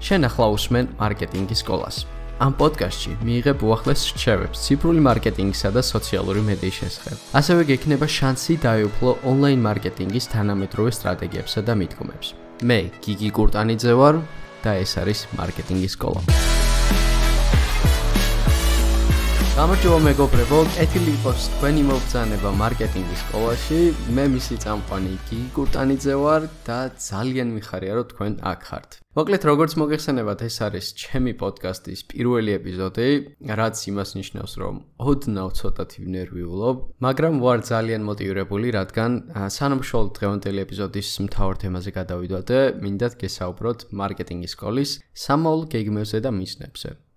შენ ახლა უსმენ მარკეტინგის სკოლას. ამ პოდკასტში მიიღებ უახლეს რჩევებს ციფრული მარკეტინგისა და სოციალური მედიის შესახებ. ასევე გექნება შანსი დაეუფლო ონლაინ მარკეტინგის თანამედროვე სტრატეგიებსა და მიდგომებს. მე გიგი კურტანიძე ვარ და ეს არის მარკეტინგის სკოლა. გამარჯობა მეგობრებო, კეთილი იყოს თქვენი მოგზანება მარკეტინგის სკოლაში. მე მისი წამყვანი გიგი კურტანიძე ვარ და ძალიან მიხარია რომ თქვენ აქ ხართ. მოკლედ როგორც მოგეხსენებათ, ეს არის ჩემი პოდკასტის პირველი ეპიზოდი, რაც იმას ნიშნავს, რომ ოდნავ ცოტათი ნერვიულობ, მაგრამ ვარ ძალიან მოტივირებული, რადგან სანამ შოულ დღევანდელი ეპიზოდის მთავარ თემაზე გადავიდოდე, მინდათ გესაუბროთ მარკეტინგის სკოლის სამოულ გეგმებზე და მიზნებზე.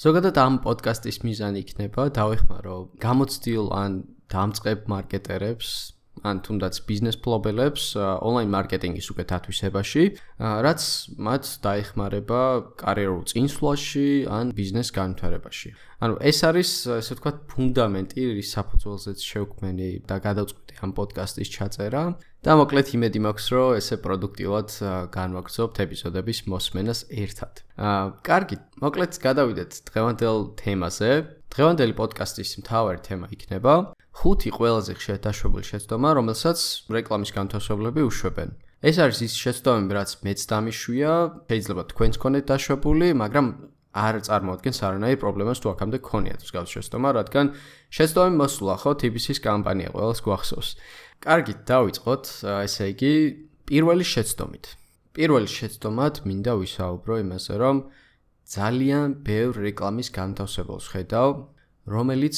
ზოგადად ამ პოდკასტის მიზანი იქნება დავეხმარო გამოცდილ ან დამწყებ მარკეტერებს ან თუნდაც ბიზნეს ფლობელებს ონლაინ მარკეტინგის უკეთ ათვისებაში, რაც მათ დაეხმარება კარიერულ წინსვლაში ან ბიზნეს განვითარებაში. ანუ ეს არის ესე ვთქვათ ფუნდამენტი, რის საფუძველზეც შევქმენი და გადავწყვიტე ამ პოდკასტის ჩაწერა და მოკლედ იმედი მაქვს, რომ ესე პროდუქტიულად განვაგრძობთ ეპიზოდების მოსმენას ერთად. აა, კარგი, მოკლედ გადავიდეთ დღევანდელ თემაზე. დღევანდელი პოდკასტის მთავარი თემა იქნება ხუთი ყველაზე ხშირად დაშვებული შეცდომა, რომელსაც რეკლამის განთავსებლები უშვებენ. ეს არის ის შეცდომები, რაც მეც დამიშვია, შეიძლება თქვენც კონეთ დაშვებული, მაგრამ არ წარმოადგენს არანაირ პრობლემას თუ აქამდე გქონიათ მსგავს შეცდომა, რადგან შეცდომები მოსულა ხო TBC-ის კამპანია ყველას გვახსოვს. კარგი, დავიწყოთ, ესე იგი, პირველი შეცდომით. პირველი შეცდომად მინდა ვისაუბრო იმაზე, რომ ძალიან ბევრ რეკლამის განთავსებელს ხედავ, რომელიც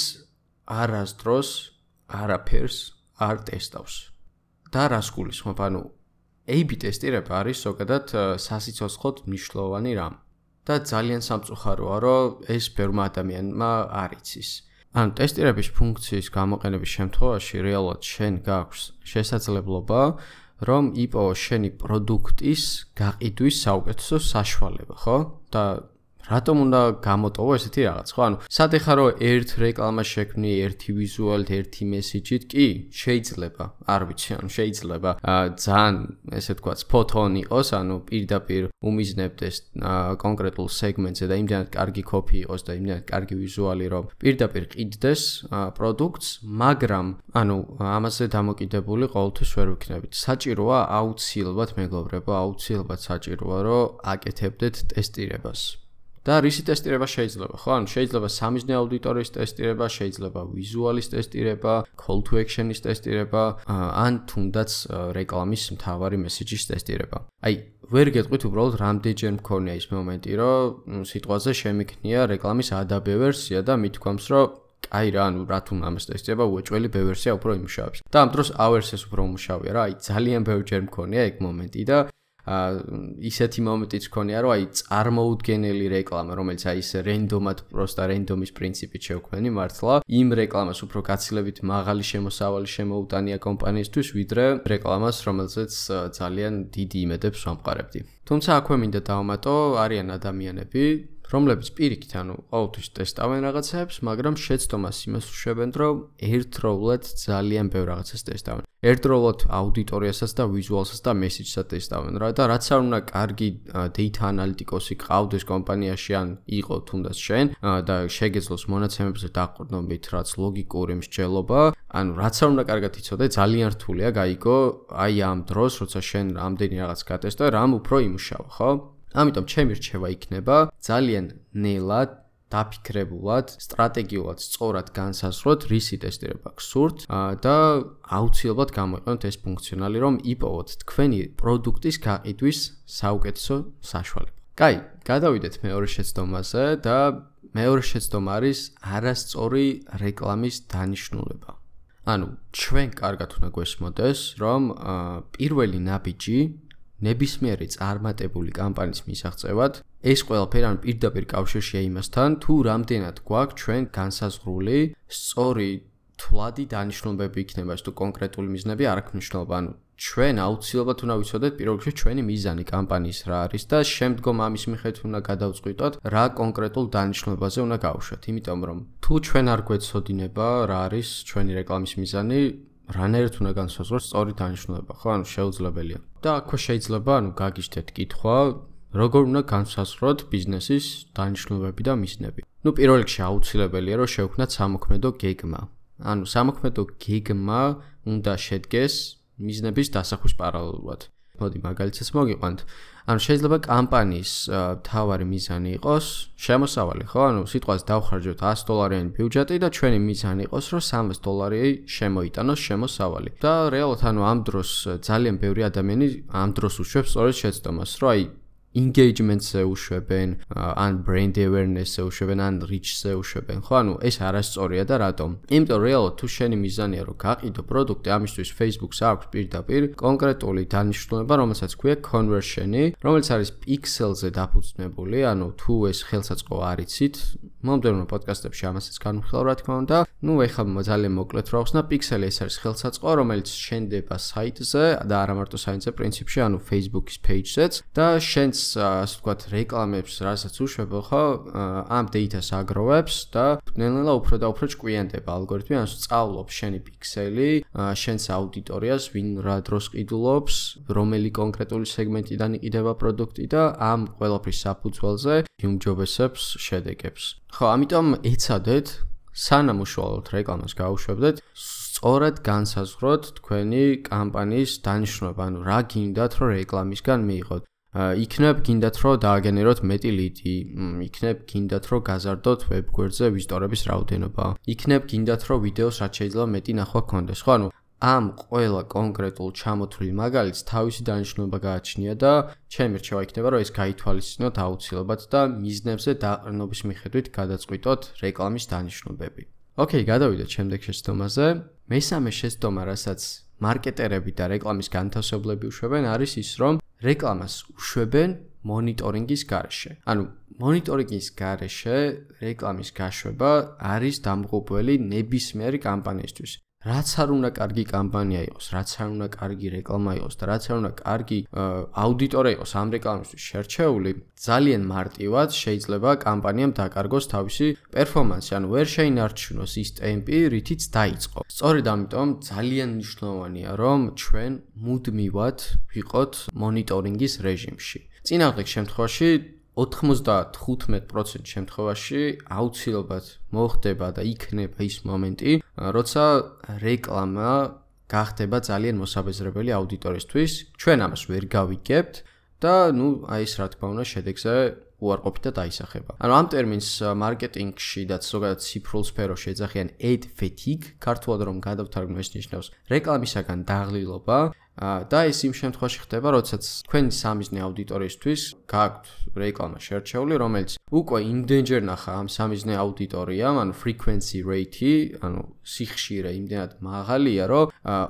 არასდროს არაფერს არ ტესტავს. და რას გულისხმობ? ანუ A/B ტესტირება არის ზოგადად სასიცოცხლოდ მნიშვნელოვანი რამ. და ძალიან სამწუხაროა, რომ ეს ბევრმა ადამიანმა არ იცის. ანუ ტესტირების ფუნქციის გამოყენების შემთხვევაში რეალურად შენ გაქვს შესაძლებლობა რომ იპოვო შენი პროდუქტის გაყიდვის საუკეთესო საშუალება, ხო? და რატომ უნდა გამოტოვო ესეთი რაღაც, ხო? ანუ სად ეხა რომ ერთ რეკლამა შექმნი, ერთი ვიზუალით, ერთი მესიჯით, კი, შეიძლება, არ ვიცი, ანუ შეიძლება ძალიან, ესე თქვა, ფოტონ იყოს, ანუ პირდაპირ უმიზნებდეს კონკრეტულ სეგმენტზე და იმდანაც კარგი კოპი იყოს და იმდანაც კარგი ვიზუალი, რომ პირდაპირ ყიდდეს პროდუქტს, მაგრამ ანუ ამაზე დამოკიდებული ყოველთვის ვერ ვიქნებით. საჭიროა აუცილებლად მეგობრებო, აუცილებლად საჭიროა, რომ აკეთებდეთ ტესტირებას. და რისი ტესტირება შეიძლება, ხო? ანუ შეიძლება სამიზნე აუდიტორიის ტესტირება, შეიძლება ვიზუალის ტესტირება, call to action-ის ტესტირება, ან თუნდაც რეკლამის მთავარი მესიჯის ტესტირება. აი, ვერ გეტყვით უბრალოდ რამდენჯერ მქონია ის მომენტი, რომ სიტყვაზე შემიქნია რეკლამის ADB ვერსია და მithქვამს, რომ აი რა, ანუ რა თუ ამას ტესტირება, უეჭველი B ვერსია უფრო იმუშავებს. და ამ დროს A ვერსიას უფრო უმუშავია რა, აი ძალიან ბევრჯერ მქონია ეგ მომენტი და ისეთი მომენტიც ქონია, რომ აი წარმოუდგენელი რეკლამა, რომელიც აი ეს რენდომად პროსტა რენდომის პრინციპით შევქმენი მართლა, იმ რეკლამას უფრო გაცილებით მაღალი შემოსავალი შემოუტანია კომპანიისთვის, ვიდრე რეკლამას, რომელზეც ძალიან დიდი იმედებს ვამყარებდი. თუმცა აქვე მინდა დავამატო, არიან ადამიანები, რომლებიც პირიქით, ანუ ყოველთვის ტესტავენ რაღაცებს, მაგრამ შეცდომას იმას უშვებენ, რომ ერთდროულად ძალიან ბევრ რაღაცას ტესტავენ. ერთდროულად აუდიტორიასაც და ვიზუალსაც და მესიჯსაც ტესტავენ რა და რაც არ უნდა კარგი data analytics-ი ყავდეს კომპანიაში ან იყო თუნდაც შენ და შეგეძლოს მონაცემებზე დაყრდნობით, რაც ლოგიკური მსჯელობა, ანუ რაც არ უნდა კარგად იცოდე, ძალიან რთულია გაიგო აი ამ დროს, როცა შენ ამდენი რაღაც გატესტო, რამ უფრო იმუშავა, ხო? ამიტომ ჩემი რჩევა იქნება ძალიან ნელად დაფიქრებულად, სტრატეგიულად, სწორად განსაზღვროთ, რისი ტესტირება გსურთ და აუცილებლად გამოიყენოთ ეს ფუნქციონალი, რომ იპოვოთ თქვენი პროდუქტის გაყიდვის საუკეთესო საშუალება. კაი, გადავიდეთ მეორე შეცდომაზე და მეორე შეცდომა არის არასწორი რეკლამის დანიშნულება. ანუ ჩვენ კარგად უნდა გვესმოდეს, რომ პირველი ნაბიჯი ნებისმიერი წარმატებული კამპანიის მისაღწევად ეს ყველაფერი ან პირდაპირ კავშირშია იმასთან თუ რამდენად გვაქვს ჩვენ განსაზღვრული სწორი თვლადი დანიშნულებები იქნება თუ კონკრეტული მიზნები არ აქვს მნიშვნელობა. ანუ ჩვენ აუცილებლად უნდა ვიცოდეთ პირველ რიგში ჩვენი მიზანი კამპანიის რა არის და შემდგომ ამის მიხედვით უნდა გადავწყვიტოთ რა კონკრეტულ დანიშნულებაზე უნდა გავუშვათ იმიტომ რომ თუ ჩვენ არ გვეცოდინება რა არის ჩვენი რეკლამის მიზანი რანაირად უნდა განსაზღვროს სწორი დანიშნულება, ხო? ანუ შეუძლებელია. და აქვე შეიძლება, ანუ გაგიჩნდეთ კითხვა, როგორ უნდა განსაზღვროთ ბიზნესის დანიშნულებები და მიზნები. ნუ პირველ რიგში აუცილებელია რომ შევქმნათ სამოქმედო გეგმა. ანუ სამოქმედო გეგმა უნდა შედგეს მიზნების დასახვის პარალელურად. მოდი მაგალითად მოგიყვანთ. ანუ შეიძლება კამპანიის თავარი მიზანი იყოს შემოსავალი, ხო? ანუ სიტყვას დავხარჯოთ 100 დოლარიანი ბიუჯეტი და ჩვენი მიზანი იყოს, რომ 300 დოლარი შემოიტანოს შემოსავალი. და რეალურად ანუ ამ დროს ძალიან ბევრი ადამიანი ამ დროს უშვებს სწორედ შეცდომას, რომ აი engagement-ზე უშვებენ, ან brand awareness-ზე უშვებენ, ან reach-ზე უშვებენ, ხო? ანუ ეს არასწორია და რატომ? იმიტომ რეალურად თუ შენი მიზანია რომ გაყიდო პროდუქტი, ამისთვის Facebook-ს აქვს პირდაპირ კონკრეტული დანიშნულება, რომელსაც ქვია conversion-ი, რომელიც არის pixel-ზე დაფუძნებული, ანუ თუ ეს ხელსაწყო არიცით, მომდევნო პოდკასტებში ამასაც განვიხილავ რა თქმა უნდა. ნუ ეხლა ძალიან მოკლედ რა ვხსნა, pixel-ი ეს არის ხელსაწყო, რომელიც შენდება საიტზე და არა მარტო საიტზე, პრინციპში, ანუ Facebook-ის page-ზეც და შენს ასე ვთქვათ, რეკლამებს, რასაც უშვებ ხო, ამ data-ს აგროვებს და ნელ-ნელა უფრო და უფრო ჭკვიანდება ალგორითმი, ანუ სწავლობს შენი პიქსელი, შენს აუდიტორიას, ვინ რა დროს ყიდულობს, რომელი კონკრეტული სეგმენტიდან იყიდება პროდუქტი და ამ ყველაფრის საფუძველზე იმჯობესებს შედეგებს. ხო, ამიტომ ეცადეთ სანამ უშუალოდ რეკლამას გაუშვებდეთ, სწორად განსაზღვროთ თქვენი კამპანიის დანიშნულება, ანუ რა გინდათ, რომ რეკლამისგან მიიღოთ. იქნებ გინდათ რომ დააგენეროთ მეტი ლიდი, იქნებ გინდათ რომ გაზარდოთ ვებ გვერდზე ვიზიტორების რაოდენობა. იქნებ გინდათ რომ ვიდეოს რაც შეიძლება მეტი ნახვა გქონდეს, ხო? ანუ ამ ყველა კონკრეტულ ჩამოთვლილ მაგალითს თავისი დანიშნულება გააჩნია და ჩემი რჩევა იქნება რომ ეს გაითვალისწინოთ აუცილებლად და მიზნებზე დაყრდნობის მიხედვით გადაწყვიტოთ რეკლამის დანიშნულები. ოკეი, გადავიდეთ შემდეგ შეცდომაზე. მესამე შეცდომა, რასაც მარკეტერები და რეკლამის განთავსებლები უშვებენ, არის ის, რომ რეკლამას უშვებენ მონიტორინგის garaშე. ანუ მონიტორინგის garaშე რეკლამის გაშვება არის დამღუპველი ნებისმიერი კამპანიისთვის. რაც არ უნდა კარგი კამპანია იყოს, რაც არ უნდა კარგი რეკლამა იყოს და რაც არ უნდა კარგი აუდიტორია იყოს ამ რეკლამისთვის შერჩეული, ძალიან მარტივად შეიძლება კამპანიამ დაკარგოს თავისი პერფორმანსი, ანუ ვერ შეინარჩუნოს ის ტემპი, რითიც დაიწყო. სწორედ ამიტომ ძალიან მნიშვნელოვანია, რომ ჩვენ მუდმივად ვიყოთ მონიტორინგის რეჟიმში. წინააღმდეგ შემთხვევაში 95% შემთხვევაში აუცილებლად მოხდება და იქნება ის მომენტი, როცა რეკლამა გახდება ძალიან მოსაბეზრებელი აუდიტორისთვის. ჩვენ ამას ვერ გავიგებთ და ნუ აი ეს რა თქმა უნდა შედეგზე უარყოფით და დაისახება. ანუ ამ ტერმინს მარკეტინგში და ზოგადად ციფრულ სფეროში ეძახიან ad fatigue, ქართულად რომ გადავთარგმნო ეს ნიშნავს რეკლამისაგან დაღლილობა და ეს იმ შემთხვევაში ხდება, როდესაც თქვენი სამიზნე აუდიტორიისთვის გააქვთ რეკლამა შერჩეული, რომელიც უკვე იმდენჯერ ნახა ამ სამიზნე აუდიტორიამ, ანუ frequency rate-ი, ანუ სიხშირე იმდენად მაღალია, რომ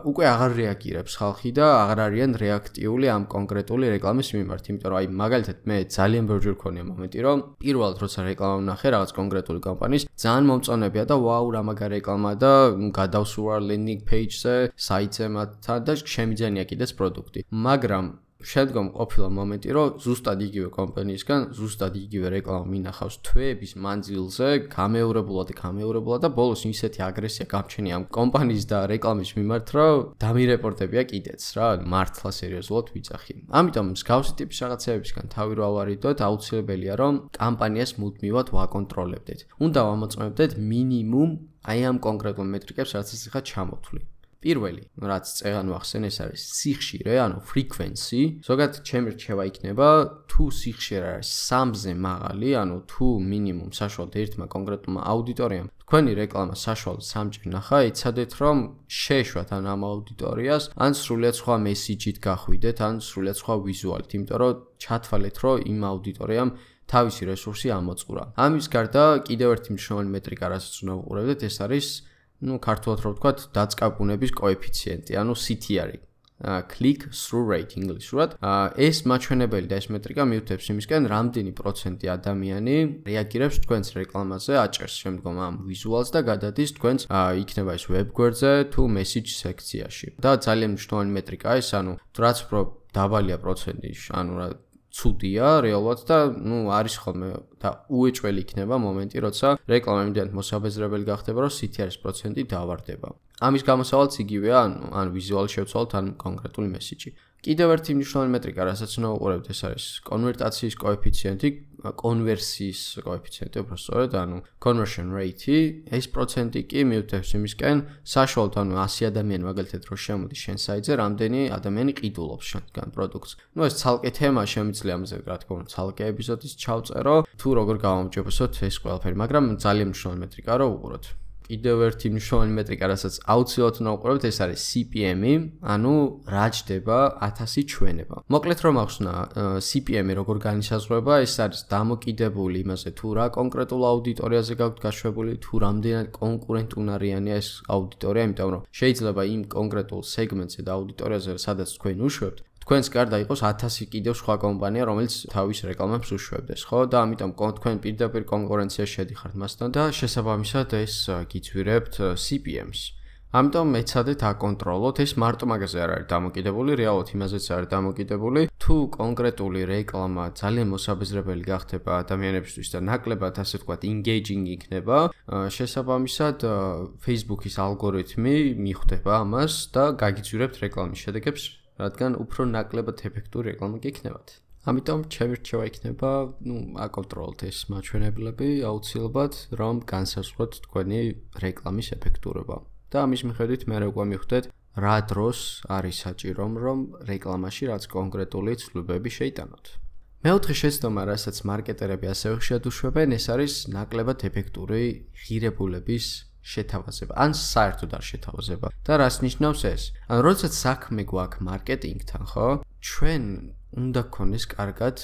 უკვე აღარ რეაგირებს ხალხი და აღარ არიან რეაქტიული ამ კონკრეტული რეკლამის მიმართ, იმიტომ რომ აი მაგალითად მე ძალიან ბევრჯერ ქონია მომენტი, რომ პირველად როცა რეკლამა ვნახე რაღაც კონკრეტული კომპანიის, ძალიან მომწონებია და ვაუ, რა მაგარი რეკლამა და გადავსუარ landing page-ზე, საიტზე მათთან და შემიძლია ჩვენია კიდეც პროდუქტი. მაგრამ შედგომ ყოფილა მომენტი, რომ ზუსტად იგივე კომპანიისგან ზუსტად იგივე რეკლამა მინახავს თვეების მანძილზე, გამეორებულად და გამეორებულად და ბოლოს ისეთი აგრესია გამჩენია ამ კომპანიის და რეკლამის მიმართ, რომ დამირეპორტებია კიდეც რა, მართლა სერიოზულად ვიძახი. ამიტომ მსგავსი ტიპის რაღაცებისგან თავი რა ავარიდოთ, აუცილებელია რომ კამპანიას მუდმივად ვაკონტროლებდეთ. უნდა ვამოწმებდეთ მინიმუმ აი ამ კონკრეტულ მეტრიკებს, რაც ის ხა ჩამოთვლი. პირველი, რაც წეგან ვახსენ, ეს არის სიხშირე, ანუ frequency. ზოგადად ჩემი რჩევა იქნება, თუ სიხშირე არის 3-ზე მაღალი, ანუ თუ მინიმუმ საშუალოდ ერთმა კონკრეტულმა აუდიტორიამ თქვენი რეკლამა საშუალოდ 3-ჯერ ნახა, იცადეთ რომ შეეშვათ ან ამ აუდიტორიას, ან სრულიად სხვა მესიჯით გახვიდეთ, ან სრულიად სხვა ვიზუალით, იმიტომ რომ ჩათვალეთ, რომ იმ აუდიტორიამ თავისი რესურსი ამოწყურა. ამის გარდა კიდევ ერთი მნიშვნელოვანი მეტრიკა, რასაც უნდა უყურებდეთ, ეს არის ну, ქართულად რო ვთქვათ, დაწკაპუნების კოეფიციენტი, ანუ CTR-ი. click through rate ინგლისურად. ეს მაჩვენებელი და ეს მეტრიკა მიუთებს იმისკენ, რამდენი პროცენტი ადამიანი რეაგირებს თქვენს რეკლამაზე, აჭერს შემდგომ ამ ვიზუალს და გადადის თქვენს იქნება ეს web გვერდზე თუ message სექციაში. და ძალიან მნიშვნელოვანი მეტრიკაა ეს, ანუ რაც უფრო დაბალია პროცენტი, ანუ რა ცუდია რეალურად და ნუ არის ხოლმე და უეჭველი იქნება მომენტი, როცა რეკლამა იმდენად მოსაბეზრებელი გახდება, რომ CTR-ის პროცენტი დავარდება. ამის გამოსავალიც იგივეა, ანუ ან ვიზუალ შევცვალოთ, ან კონკრეტული მესიჯი. კიდევ ერთი მნიშვნელოვანი მეტრიკა, რასაც უნდა უყურებთ, ეს არის კონვერტაციის კოეფიციენტი, კონვერსიის კოეფიციენტი, უბრალოდ, ანუ conversion rate, ეს პროცენტი კი მიუთითებს იმისკენ, საშუალოდ ანუ 100 ადამიანი მაგალითად რო შემოდის შენ საიტზე, რამდენი ადამიანი ყიდულობს შენგან პროდუქტს. ნუ ეს ცალკე თემა შემიძლია ამაზე, რა თქმა უნდა, ცალკე ეპიზოდის ჩავწერო, თუ როგორ გავამჯობესოთ ეს ყველაფერი, მაგრამ ძალიან მნიშვნელოვანი მეტრიკა რო უყუროთ. კიდევ ერთი მნიშვნელოვანი მეტრიკა, რასაც აუცილებლად უნდა უყურებთ, ეს არის CPM-ი, ანუ რა ჯდება 1000 ჩვენება. მოკლედ რომ ახსნა, CPM-ი როგორ განისაზღვრება, ეს არის დამოკიდებული იმაზე, თუ რა კონკრეტულ აუდიტორიაზე გაქვთ გაშვებული, თუ რამდენად კონკურენტუნარიანია ეს აუდიტორია, იმიტომ რომ შეიძლება იმ კონკრეტულ სეგმენტზე და აუდიტორიაზე, სადაც თქვენ უშვებთ, თქვენს გარდა იყოს 1000 კიდევ სხვა კომპანია, რომელიც თავის რეკლამებს უშვებდეს, ხო? და ამიტომ თქვენ პირდაპირ კონკურენციაში შედიხართ მასთან და შესაბამისად ეს გიწვირებთ CPM-ს. ამიტომ მეცადეთ აკონტროლოთ ეს მარტო მაგაზე არ არის დამოკიდებული, რეალურად იმაზეც არის დამოკიდებული. თუ კონკრეტული რეკლამა ძალიან მოსაბეზრებელი გახდება ადამიანებისთვის და ნაკლებად ასე ვთქვათ engaging იქნება, შესაბამისად Facebook-ის ალგორითმი მიხვდება ამას და გაგიწვირებთ რეკლამის შედეგებს რადგან უფრო ნაკლებად ეფექტური რეკლამა გიქნებათ. ამიტომ ჩემი რჩევა იქნება, ну, აკონტროლოთ ეს მაჩვენებლები აუცილებლად, რომ განსაზღვროთ თქვენი რეკლამის ეფექტურობა. და ამის მიხედვით მე როგორ მიხვდეთ, რა დროს არის საჭირო, რომ რეკლამაში რაც კონკრეტული ცვლილებები შეიტანოთ. მეოთხე შეცდომა, რასაც მარკეტერები ასევე შეადუშვებენ, ეს არის ნაკლებად ეფექტური ღირებულების შეთავაზება ან საერთოდ არ შეთავაზება და რას ნიშნავს ეს? ან როდესაც საქმე გვაქვს მარკეტინგთან, ხო? ჩვენ უნდა გქონდეს კარგად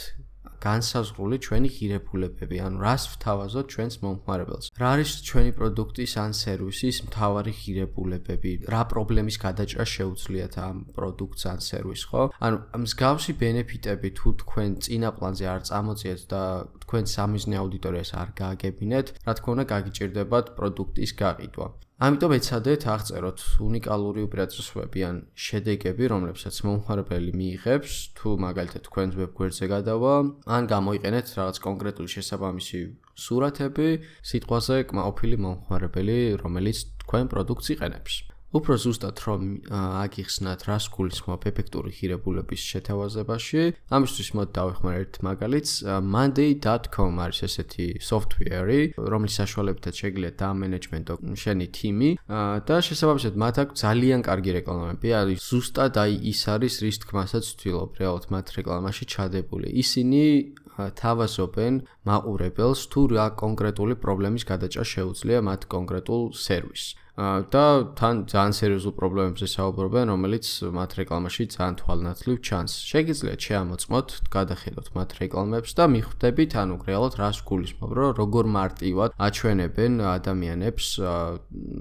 განსაზღვრული ჩვენი ღირებულებები, ანუ რას ვთავაზოთ ჩვენს მომხმარებელს. რა არის ჩვენი პროდუქტის ან სერვისის მთავარი ღირებულებები? რა პრობლემის გადაჭრა შეუძლიათ ამ პროდუქტს ან სერვისს, ხო? ანუ მსგავსი ბენეფიტები თუ თქვენ წინა პლანზე არ წამოწიეთ და თქვენ სამიზნე აუდიტორიას არ გააგებინეთ, რა თქმა უნდა, გაგიჭირდებათ პროდუქტის გაყიდვა. ამიტომ ეცადეთ აღწეროთ უნიკალური უპირატესობები ან შედეგები, რომლებსაც მომხმარებელი მიიღებს, თუ მაგალითად თქვენ ვებგვერდზე გადავა, ან გამოიყენეთ რაღაც კონკრეტული შესაბამისი სურათები, სიტყვაზე კმაყოფილი მომხმარებელი, რომელიც თქვენ პროდუქტს იყენებს. უფრო ზუსტად რომ აგიხსნათ რას გულისხმობ ეფექტური ღირებულების შეთავაზებაში, ამისთვის მოდ დავეხმარ ერთ მაგალითს, monday.com არის ესეთი software-ი, რომლის საშუალებითაც შეგიძლიათ დაამენეჯმენტო შენი თიმი და შესაბამისად მათ აქვს ძალიან კარგი რეკლამები, არის ზუსტად აი ის არის რის თქმასაც ვთილობ, რეალურად მათ რეკლამაში ჩადებული. ისინი თავაზობენ მაყურებელს თუ რა კონკრეტული პრობლემის გადაჭრა შეუძლია მათ კონკრეტულ სერვისს. და თან ძალიან სერიოზულ პრობლემებზე საუბრობენ, რომელიც მათ რეკლამაში ძალიან თვალნათლივ ჩანს. შეგიძლიათ შეამოწმოთ, გადახედოთ მათ რეკლამებს და მიხვდებით, ანუ რეალურად რას გულისხმობ, რომ როგორ მარტივად აჩვენებენ ადამიანებს,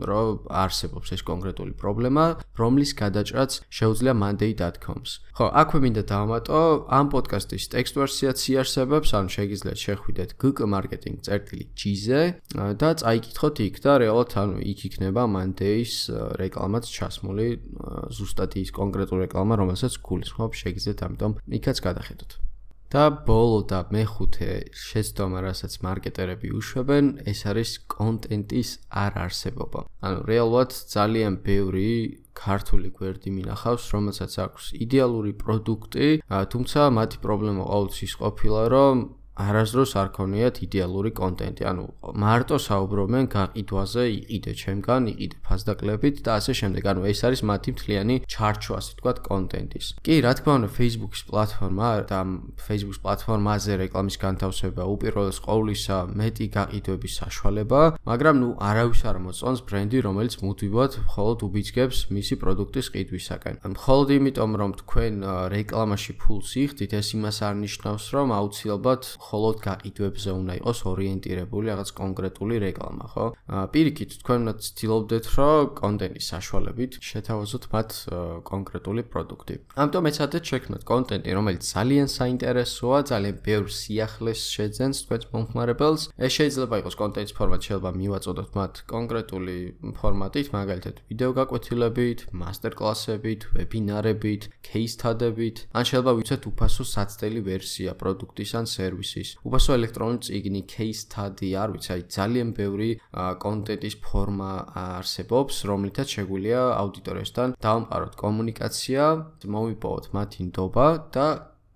რომ არსებობს ეს კონკრეტული პრობლემა, რომლის გადაჭრაც შეუძლია monday.com-ს. ხო, აქვე მინდა დავამატო, ამ პოდკასტის ტექსტ ვერსიაც იარსებებს, ანუ შეგიძლიათ შეხვიდეთ gk-marketing.gz-ზე და წაიკითხოთ იქ და რეალურად ანუ იქ იქნება Monday-ის რეკლამაც ჩასმული, ზუსტად ის კონკრეტული რეკლამა, რომელსაც გულისხმობ, შეგიძლიათ ამიტომ იქაც გადახედოთ. და ბოლო და მეხუთე შეცდომა, რასაც მარკეტერები უშვებენ, ეს არის კონტენტის არ არსებობა. ანუ რეალურად ძალიან ბევრი ქართული გვერდი მინახავს, რომელსაც აქვს იდეალური პროდუქტი, თუმცა მათი პრობლემა ყოველთვის ყოფილა, რომ არასდროს არ ქონიათ იდეალური კონტენტი. ანუ მარტო საუბრობენ გაყიდვაზე, იყიდე ჩემგან, იყიდე ფასდაკლებით და ასე შემდეგ. ანუ ეს არის მათი მთლიანი ჩარჩო, ასე ვთქვათ, კონტენტის. კი, რა თქმა უნდა, Facebook-ის პლატფორმა და Facebook-ის პლატფორმაზე რეკლამის განთავსება უპირველეს ყოვლისა მეტი გაყიდვების საშუალება, მაგრამ ნუ არავის არ მოწონს ბრენდი, რომელიც მუდმივად მხოლოდ უბიძგებს მისი პროდუქტის ყიდვისაკენ. მხოლოდ იმიტომ, რომ თქვენ რეკლამაში ფულს იხდით, ეს იმას არ ნიშნავს, რომ აუცილებლად მხოლოდ გაყიდვებზე უნდა იყოს ორიენტირებული რაღაც კონკრეტული რეკლამა, ხო? პირიქით, თქვენ ცდილობდეთ, რომ კონტენტის საშუალებით შეთავაზოთ მათ კონკრეტული პროდუქტი. ამიტომ ეცადეთ შექმნათ კონტენტი, რომელიც ძალიან საინტერესოა, ძალიან ბევრ სიახლეს შეძენს თქვენს მომხმარებელს. ეს შეიძლება იყოს კონტენტის ფორმატი, შეიძლება მივაწოდოთ მათ კონკრეტული ფორმატით, მაგალითად ვიდეო გაკვეთილებით, მასტერკლასებით, ვებინარებით, кейსთადებით, ან შეიძლება ვიცეთ უფასო საცდელი ვერსია პროდუქტის ან სერვისის. ის უბრალოდ ელექტრონული წიგნი, case study, არ ვიცი, აი ძალიან ბევრი კონტენტის ფორმა არსებობს, რომლითაც შეგვიძლია აუდიტორიასთან დავამყაროთ კომუნიკაცია, მოვიპოვოთ მათი ნდობა და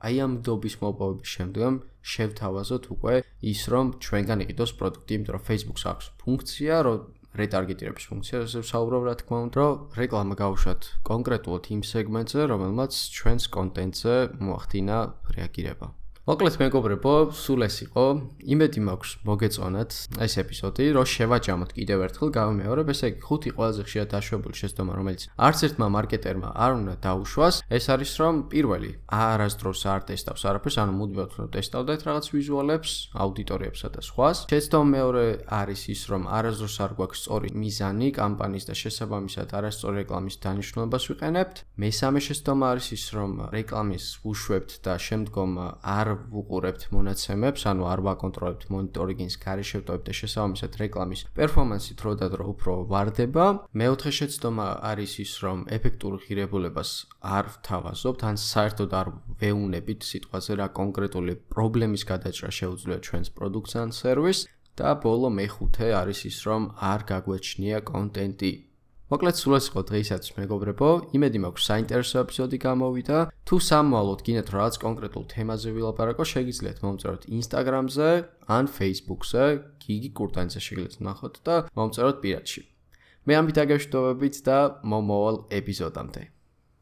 აი ამ ნდობის მოპოვების შემდგომ შევთავაზოთ უკვე ის, რომ ჩვენგან იყიდოს პროდუქტი, იმიტომ რომ Facebook-ს აქვს ფუნქცია, რომ რეტარგეტირების ფუნქციაზე ვსაუბრობ, რა თქმა უნდა, რომ რეკლამა გავუშვათ კონკრეტულად იმ სეგმენტზე, რომელმაც ჩვენს კონტენტზე მოახდინა რეაგირება. მოკლედ მეგობრებო, სულ ეს იყო. იმედი მაქვს მოგეწონათ ეს ეპიზოდი, რომ შევაჯამოთ კიდევ ერთხელ გავიმეორებ, ესე იგი ხუთი ყველაზე ხშირად დაშვებული შეცდომა, რომელიც არც ერთმა მარკეტერმა არ უნდა დაუშვას, ეს არის რომ პირველი, არასდროს არ ტესტავს არაფერს, ანუ მუდმივად რომ ტესტავდეთ რაღაც ვიზუალებს, აუდიტორიებსა და სხვას. შეცდომა მეორე არის ის, რომ არასდროს არ გვაქვს სწორი მიზანი კამპანიის და შესაბამისად არასწორი რეკლამის დანიშნულებას ვიყენებთ. მესამე შეცდომა არის ის, რომ რეკლამის უშვებთ და შემდგომ არ ვუყურებთ მონაცემებს, ანუ არ ვაკონტროლებთ მონიტორინგის გარეშევტოებს და შესაბამისად რეკლამის პერფორმანსი დრო და დრო უფრო ვარდება. მეოთხე შეცდომა არის ის, რომ ეფექტურ ღირებულებას არ ვთავაზობთ, ან საერთოდ არ ვეუნებით სიტყვაზე რა კონკრეტული პრობლემის გადაჭრა შეუძლია ჩვენს პროდუქტს ან სერვისს. და ბოლო მეხუთე არის ის, რომ არ გაგვეჩნია კონტენტი მოკლედ სულ ეს იყო დღეისათვის მეგობრებო. იმედი მაქვს საინტერესო ეპიზოდი გამოვიდა. თუ სამვალოთ გინდათ რაღაც კონკრეტულ თემაზე ვილაპარაკო, შეგიძლიათ მომწეროთ Instagram-ზე ან Facebook-ზე, გიგი კურტანიძე შეგიძლიათ ნახოთ და მომწეროთ პირადში. მე ამით აგეშვიდობებით და მომავალ ეპიზოდამდე.